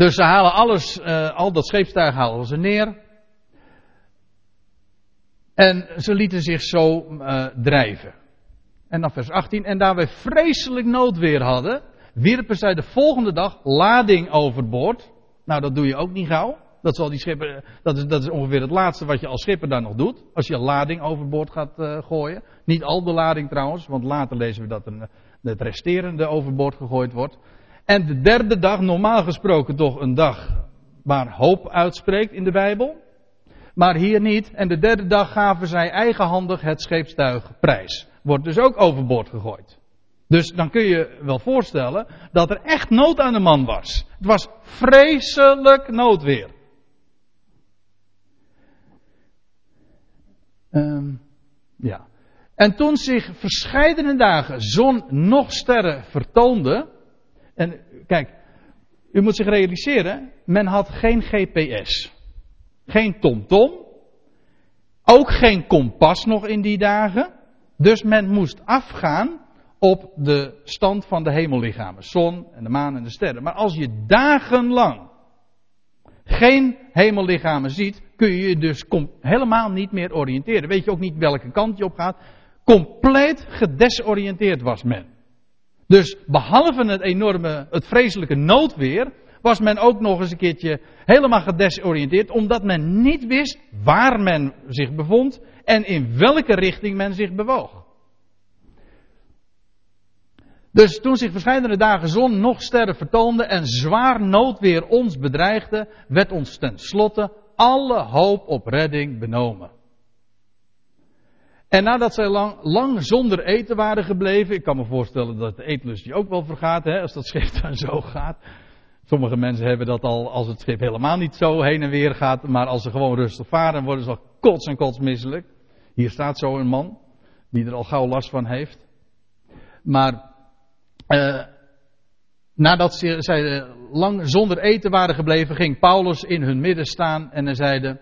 Dus ze halen alles, uh, al dat scheepstuig halen ze neer. En ze lieten zich zo uh, drijven. En dan vers 18. En daar wij vreselijk noodweer hadden, wierpen zij de volgende dag lading overboord. Nou, dat doe je ook niet gauw. Dat, zal die dat, is, dat is ongeveer het laatste wat je als schipper daar nog doet. Als je lading overboord gaat uh, gooien. Niet al de lading trouwens, want later lezen we dat een, het resterende overboord gegooid wordt. En de derde dag, normaal gesproken toch een dag waar hoop uitspreekt in de Bijbel. Maar hier niet. En de derde dag gaven zij eigenhandig het scheepstuig prijs. Wordt dus ook overboord gegooid. Dus dan kun je wel voorstellen dat er echt nood aan de man was. Het was vreselijk noodweer. Um, ja. En toen zich verscheidene dagen zon nog sterren vertoonden. En kijk, u moet zich realiseren, men had geen GPS. Geen TomTom. Ook geen kompas nog in die dagen. Dus men moest afgaan op de stand van de hemellichamen. Zon en de maan en de sterren. Maar als je dagenlang geen hemellichamen ziet, kun je je dus helemaal niet meer oriënteren. Weet je ook niet welke kant je op gaat. Compleet gedesoriënteerd was men. Dus behalve het enorme, het vreselijke noodweer, was men ook nog eens een keertje helemaal gedesoriënteerd, omdat men niet wist waar men zich bevond en in welke richting men zich bewoog. Dus toen zich verschillende dagen zon nog sterren vertoonden en zwaar noodweer ons bedreigde, werd ons tenslotte alle hoop op redding benomen. En nadat zij lang, lang zonder eten waren gebleven, ik kan me voorstellen dat de eetlust je ook wel vergaat, hè, als dat schip dan zo gaat. Sommige mensen hebben dat al als het schip helemaal niet zo heen en weer gaat, maar als ze gewoon rustig varen, worden ze al kots en kots misselijk. Hier staat zo een man, die er al gauw last van heeft. Maar uh, nadat ze, zij lang zonder eten waren gebleven, ging Paulus in hun midden staan en hij zeide: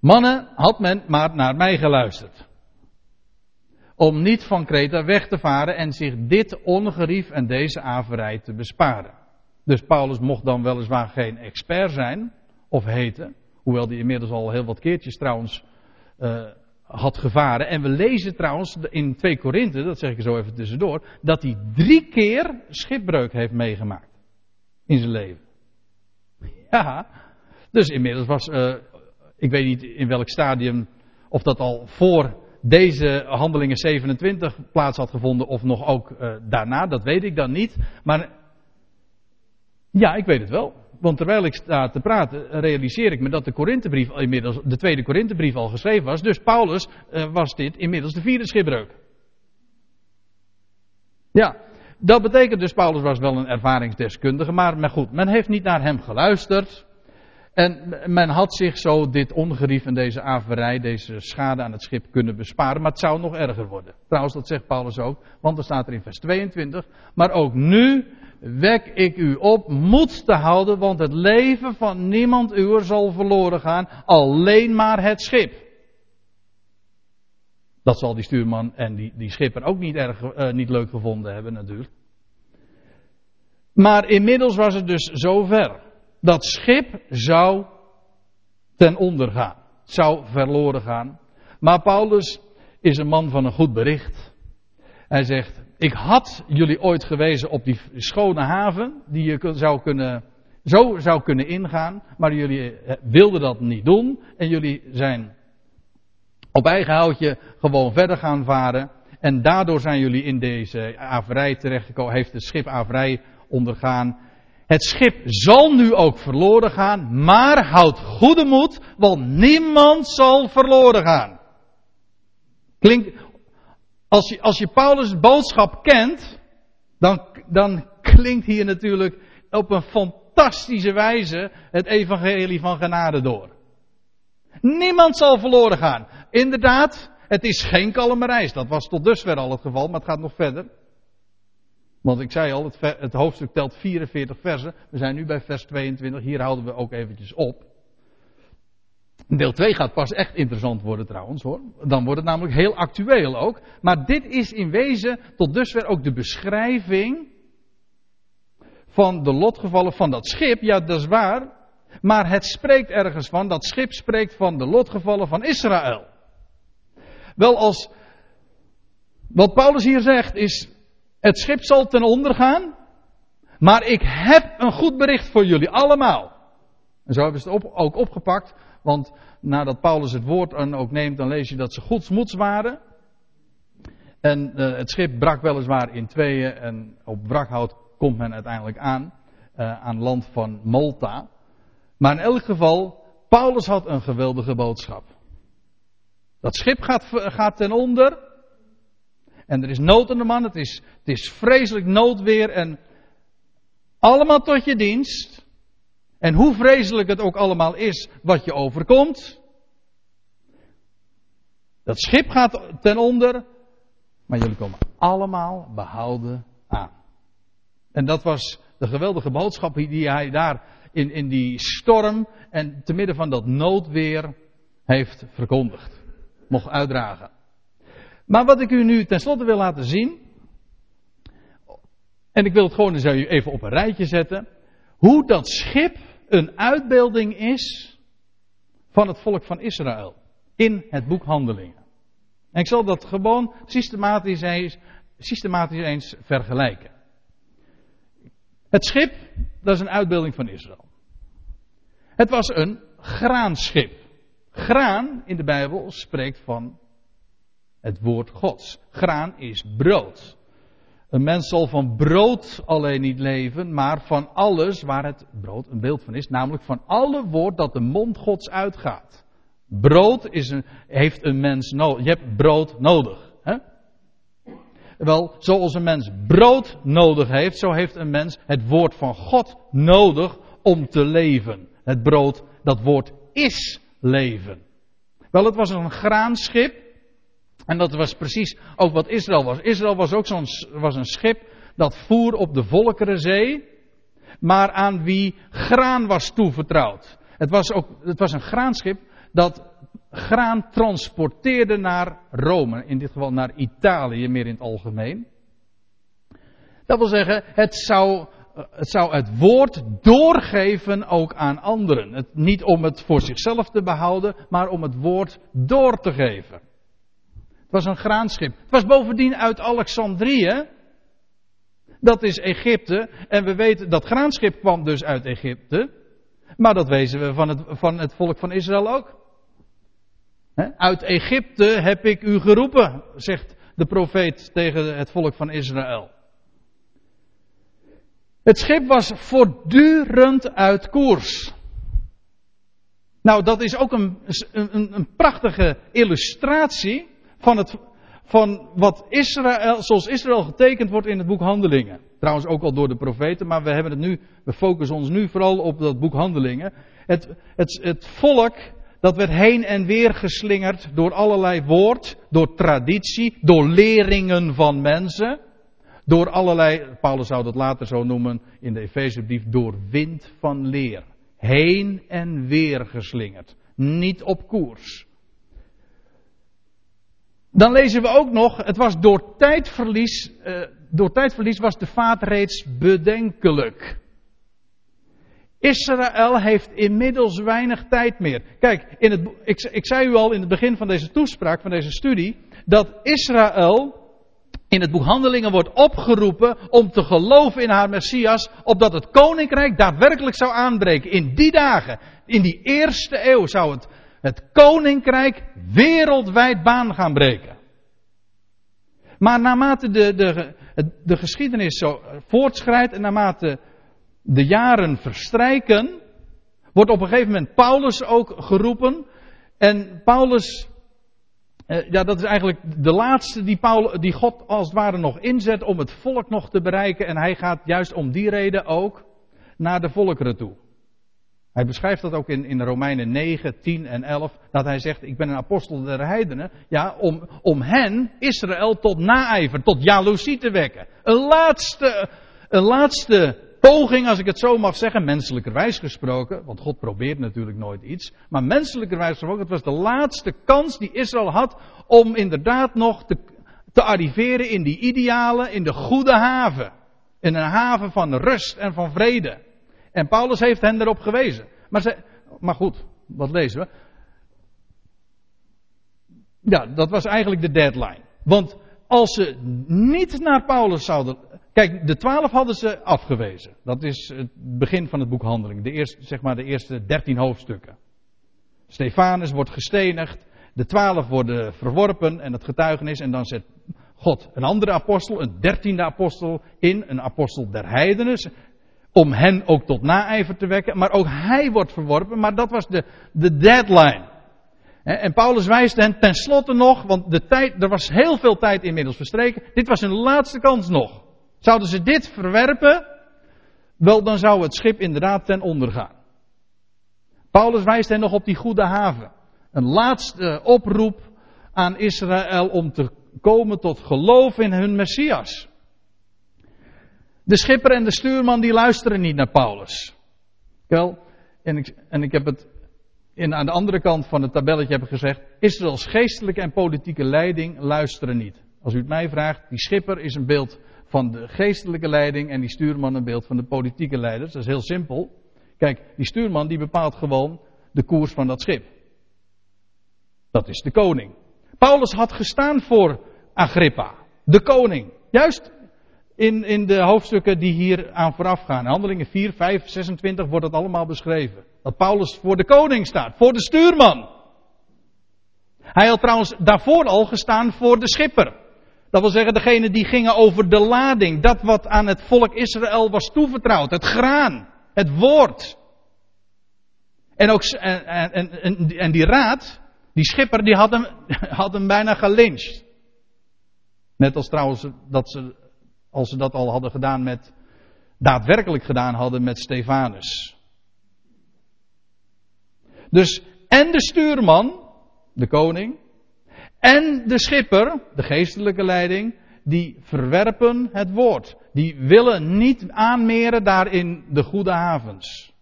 Mannen, had men maar naar mij geluisterd. Om niet van Kreta weg te varen en zich dit ongerief en deze averij te besparen. Dus Paulus mocht dan weliswaar geen expert zijn, of heten, hoewel die inmiddels al heel wat keertjes trouwens uh, had gevaren. En we lezen trouwens in 2 Korinthe, dat zeg ik zo even tussendoor, dat hij drie keer schipbreuk heeft meegemaakt. In zijn leven. Ja, dus inmiddels was, uh, ik weet niet in welk stadium, of dat al voor deze handelingen 27 plaats had gevonden of nog ook uh, daarna, dat weet ik dan niet. Maar ja, ik weet het wel. Want terwijl ik sta te praten, realiseer ik me dat de Korinthebrief inmiddels, de tweede Korinthebrief al geschreven was. Dus Paulus uh, was dit inmiddels de vierde schipbreuk. Ja, dat betekent dus Paulus was wel een ervaringsdeskundige, maar, maar goed, men heeft niet naar hem geluisterd. En men had zich zo dit ongerief en deze averij, deze schade aan het schip kunnen besparen. Maar het zou nog erger worden. Trouwens, dat zegt Paulus ook. Want er staat er in vers 22. Maar ook nu wek ik u op moed te houden, want het leven van niemand uwer zal verloren gaan, alleen maar het schip. Dat zal die stuurman en die, die schipper ook niet, erg, uh, niet leuk gevonden hebben natuurlijk. Maar inmiddels was het dus zover. Dat schip zou ten onder gaan. Zou verloren gaan. Maar Paulus is een man van een goed bericht. Hij zegt, ik had jullie ooit gewezen op die schone haven, die je zou kunnen, zo zou kunnen ingaan, maar jullie eh, wilden dat niet doen en jullie zijn op eigen houtje gewoon verder gaan varen. En daardoor zijn jullie in deze averij terechtgekomen, heeft het schip averij ondergaan. Het schip zal nu ook verloren gaan, maar houd goede moed, want niemand zal verloren gaan. Klinkt, als je, als je Paulus' boodschap kent, dan, dan klinkt hier natuurlijk op een fantastische wijze het evangelie van genade door. Niemand zal verloren gaan. Inderdaad, het is geen kalme reis. Dat was tot dusver al het geval, maar het gaat nog verder. Want ik zei al, het, het, hoofdstuk telt 44 versen. We zijn nu bij vers 22. Hier houden we ook eventjes op. Deel 2 gaat pas echt interessant worden trouwens hoor. Dan wordt het namelijk heel actueel ook. Maar dit is in wezen tot dusver ook de beschrijving van de lotgevallen van dat schip. Ja, dat is waar. Maar het spreekt ergens van, dat schip spreekt van de lotgevallen van Israël. Wel als, wat Paulus hier zegt is, het schip zal ten onder gaan, maar ik heb een goed bericht voor jullie allemaal. En zo hebben ze het ook opgepakt, want nadat Paulus het woord dan ook neemt, dan lees je dat ze goedsmoeds waren. En uh, het schip brak weliswaar in tweeën en op wrakhout komt men uiteindelijk aan, uh, aan land van Malta. Maar in elk geval, Paulus had een geweldige boodschap. Dat schip gaat, gaat ten onder. En er is nood aan de man. Het is, het is vreselijk noodweer. En allemaal tot je dienst. En hoe vreselijk het ook allemaal is wat je overkomt. Dat schip gaat ten onder. Maar jullie komen allemaal behouden aan. En dat was de geweldige boodschap die hij daar in, in die storm en te midden van dat noodweer heeft verkondigd. Mocht uitdragen. Maar wat ik u nu tenslotte wil laten zien. En ik wil het gewoon eens even op een rijtje zetten. Hoe dat schip een uitbeelding is van het volk van Israël. In het boek Handelingen. En ik zal dat gewoon systematisch systematisch eens vergelijken. Het schip, dat is een uitbeelding van Israël. Het was een graanschip. Graan in de Bijbel spreekt van het woord Gods. Graan is brood. Een mens zal van brood alleen niet leven, maar van alles waar het brood een beeld van is, namelijk van alle woord dat de mond Gods uitgaat. Brood is een, heeft een mens nodig. Je hebt brood nodig. Hè? Wel, zoals een mens brood nodig heeft, zo heeft een mens het woord van God nodig om te leven. Het brood, dat woord is leven. Wel, het was een graanschip. En dat was precies ook wat Israël was. Israël was ook zo'n was een schip dat voer op de Volkerenzee. Maar aan wie graan was toevertrouwd. Het was, ook, het was een graanschip dat graan transporteerde naar Rome. In dit geval naar Italië, meer in het algemeen. Dat wil zeggen, het zou het zou het woord doorgeven ook aan anderen. Het, niet om het voor zichzelf te behouden, maar om het woord door te geven. Het was een graanschip. Het was bovendien uit Alexandrië. Dat is Egypte. En we weten dat graanschip kwam dus uit Egypte. Maar dat wezen we van het, van het volk van Israël ook. Uit Egypte heb ik u geroepen, zegt de profeet tegen het volk van Israël. Het schip was voortdurend uit koers. Nou, dat is ook een, een, een prachtige illustratie van, het, van wat Israël, zoals Israël getekend wordt in het boek Handelingen. Trouwens ook al door de profeten, maar we hebben het nu, we focussen ons nu vooral op dat boek Handelingen. Het, het, het volk, dat werd heen en weer geslingerd door allerlei woord, door traditie, door leringen van mensen. Door allerlei, Paulus zou dat later zo noemen in de Efezebrief, door wind van leer. Heen en weer geslingerd. Niet op koers. Dan lezen we ook nog, het was door tijdverlies, uh, door tijdverlies was de vaart reeds bedenkelijk. Israël heeft inmiddels weinig tijd meer. Kijk, in het, ik, ik zei u al in het begin van deze toespraak, van deze studie, dat Israël in het boek Handelingen wordt opgeroepen om te geloven in haar Messias, opdat het koninkrijk daadwerkelijk zou aanbreken. In die dagen, in die eerste eeuw, zou het, het koninkrijk wereldwijd baan gaan breken. Maar naarmate de, de, de geschiedenis zo voortschrijdt en naarmate de jaren verstrijken, wordt op een gegeven moment Paulus ook geroepen. En Paulus uh, ja, dat is eigenlijk de laatste die, Paul, die God als het ware nog inzet om het volk nog te bereiken. En hij gaat juist om die reden ook naar de volkeren toe. Hij beschrijft dat ook in, in Romeinen 9, 10 en 11. Dat hij zegt, ik ben een apostel der heidenen. Ja, om, om hen, Israël, tot naijver, tot jaloezie te wekken. Een laatste, een laatste poging, als ik het zo mag zeggen, menselijkerwijs gesproken. Want God probeert natuurlijk nooit iets. Maar menselijkerwijs gesproken, het was de laatste kans die Israël had om inderdaad nog te, te arriveren in die ideale, in de goede haven. In een haven van rust en van vrede. En Paulus heeft hen erop gewezen. Maar, ze, maar goed, wat lezen we? Ja, dat was eigenlijk de deadline. Want als ze niet naar Paulus zouden. Kijk, de twaalf hadden ze afgewezen. Dat is het begin van het boek Handeling. De eerste, zeg maar de eerste dertien hoofdstukken. Stefanus wordt gestenigd. De twaalf worden verworpen en het getuigenis. En dan zet God een andere apostel, een dertiende apostel in. Een apostel der heidenen om hen ook tot naijver te wekken. Maar ook hij wordt verworpen, maar dat was de, de deadline. En Paulus wijst hen tenslotte nog, want de tijd, er was heel veel tijd inmiddels verstreken. Dit was hun laatste kans nog. Zouden ze dit verwerpen, wel dan zou het schip inderdaad ten onder gaan. Paulus wijst hen nog op die goede haven. Een laatste oproep aan Israël om te komen tot geloof in hun Messias. De schipper en de stuurman die luisteren niet naar Paulus. Wel, en ik, en ik heb het in, aan de andere kant van het tabelletje heb gezegd, Israëls geestelijke en politieke leiding luisteren niet. Als u het mij vraagt, die schipper is een beeld van de geestelijke leiding en die stuurman een beeld van de politieke leiders. Dat is heel simpel. Kijk, die stuurman die bepaalt gewoon de koers van dat schip. Dat is de koning. Paulus had gestaan voor Agrippa, de koning. Juist in, in de hoofdstukken die hier aan vooraf gaan. Handelingen 4, 5, 26 wordt dat allemaal beschreven. Dat Paulus voor de koning staat, voor de stuurman. Hij had trouwens daarvoor al gestaan voor de schipper. Dat wil zeggen, degene die gingen over de lading. Dat wat aan het volk Israël was toevertrouwd. Het graan. Het woord. En, ook, en, en, en, die raad, die schipper, die had hem, had hem bijna gelyncht. Net als trouwens dat ze als ze dat al hadden gedaan met, daadwerkelijk gedaan hadden met Stefanus. Dus, en de stuurman, de koning, en de schipper, de geestelijke leiding, die verwerpen het woord. Die willen niet aanmeren daarin de goede havens.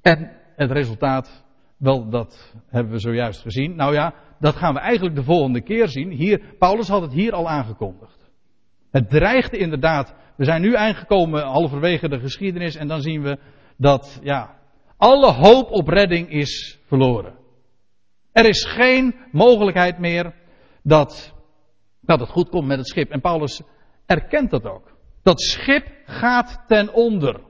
En het resultaat, wel dat hebben we zojuist gezien. Nou ja, dat gaan we eigenlijk de volgende keer zien. Hier, Paulus had het hier al aangekondigd. Het dreigde inderdaad. We zijn nu aangekomen halverwege de geschiedenis en dan zien we dat, ja, alle hoop op redding is verloren. Er is geen mogelijkheid meer dat, dat het goed komt met het schip. En Paulus erkent dat ook. Dat schip gaat ten onder.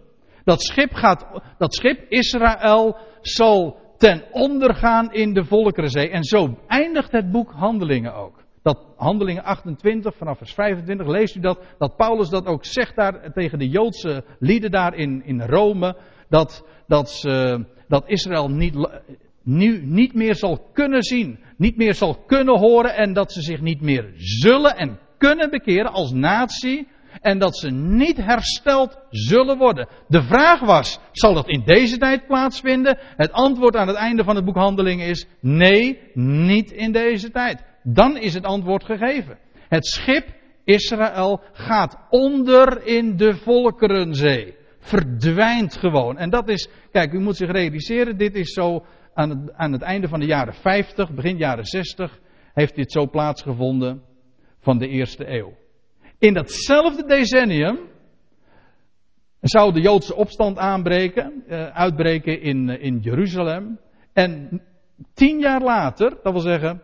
Dat schip gaat, dat schip Israël zal ten ondergaan in de Volkerenzee. En zo eindigt het boek Handelingen ook. Dat Handelingen 28 vanaf vers 25 leest u dat, dat Paulus dat ook zegt daar tegen de Joodse lieden daar in, in Rome, dat, dat, ze, dat Israël niet, nu niet meer zal kunnen zien, niet meer zal kunnen horen en dat ze zich niet meer zullen en kunnen bekeren als natie en dat ze niet hersteld zullen worden. De vraag was, zal dat in deze tijd plaatsvinden? Het antwoord aan het einde van het boek Handelingen is, nee, niet in deze tijd. Dan is het antwoord gegeven. Het schip Israël gaat onder in de Volkerenzee. Verdwijnt gewoon. En dat is, kijk, u moet zich realiseren, dit is zo aan aan het einde van de jaren 50, begin jaren 60, heeft dit zo plaatsgevonden van de eerste eeuw. In datzelfde decennium zou de Joodse opstand aanbreken, uh, uitbreken in, uh, in Jeruzalem. En tien jaar later, dat wil zeggen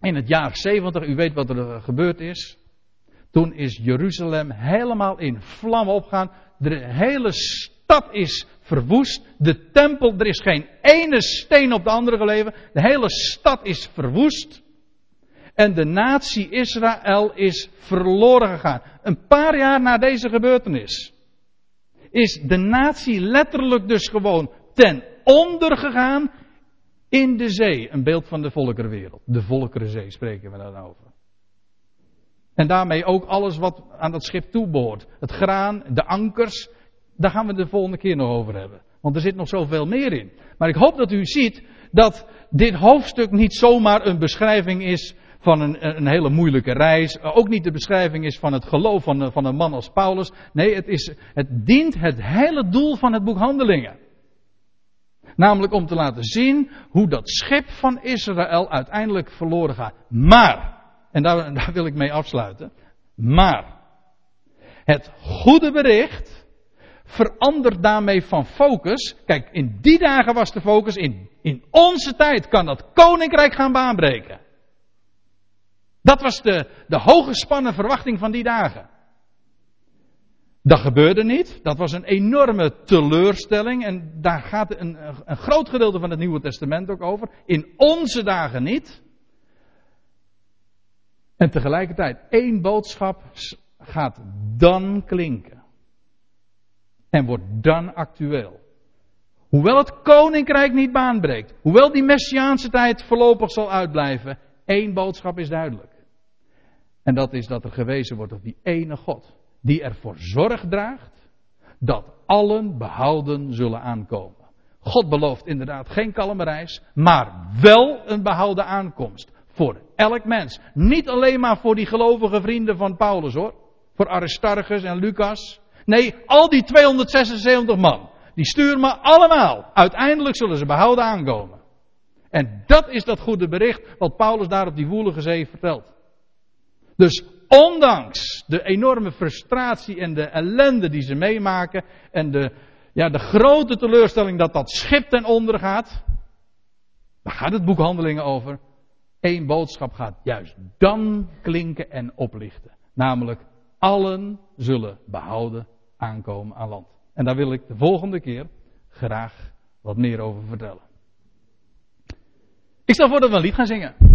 in het jaar 70, u weet wat er uh, gebeurd is. Toen is Jeruzalem helemaal in vlammen opgegaan. De hele stad is verwoest. De tempel, er is geen ene steen op de andere geleverd. De hele stad is verwoest. En de natie Israël is verloren gegaan. Een paar jaar na deze gebeurtenis is de natie letterlijk dus gewoon ten onder gegaan in de zee. Een beeld van de volkerenwereld. De volkerenzee spreken we dan over. En daarmee ook alles wat aan dat schip toebehoort. Het graan, de ankers. daar gaan we de volgende keer nog over hebben. Want er zit nog zoveel meer in. Maar ik hoop dat u ziet dat dit hoofdstuk niet zomaar een beschrijving is van een, een hele moeilijke reis. Ook niet de beschrijving is van het geloof van, van een man als Paulus. Nee, het, is, het dient het hele doel van het boek Handelingen. Namelijk om te laten zien hoe dat schip van Israël uiteindelijk verloren gaat. Maar, en daar, daar wil ik mee afsluiten. Maar, het goede bericht verandert daarmee van focus. Kijk, in die dagen was de focus, in, in onze tijd kan dat koninkrijk gaan baanbreken. Dat was de, de hoge verwachting van die dagen. Dat gebeurde niet. Dat was een enorme teleurstelling. En daar gaat een, een groot gedeelte van het Nieuwe Testament ook over. In onze dagen niet. En tegelijkertijd, één boodschap gaat dan klinken. En wordt dan actueel. Hoewel het koninkrijk niet baanbreekt. Hoewel die messiaanse tijd voorlopig zal uitblijven. Één boodschap is duidelijk. En dat is dat er gewezen wordt op die ene God. Die ervoor zorg draagt dat allen behouden zullen aankomen. God belooft inderdaad geen kalme maar wel een behouden aankomst. Voor elk mens. Niet alleen maar voor die gelovige vrienden van Paulus hoor. Voor Aristarchus en Lucas. Nee, al die 276 man. Die sturen me allemaal. Uiteindelijk zullen ze behouden aankomen. En dat is dat goede bericht wat Paulus daar op die woelige zee vertelt. Dus ondanks de enorme frustratie en de ellende die ze meemaken en de, ja, de grote teleurstelling dat dat schip ten onder gaat, daar gaat het boek Handelingen over. Eén boodschap gaat juist dan klinken en oplichten. Namelijk, allen zullen behouden aankomen aan land. En daar wil ik de volgende keer graag wat meer over vertellen. Ik stel voor dat we een lied gaan zingen.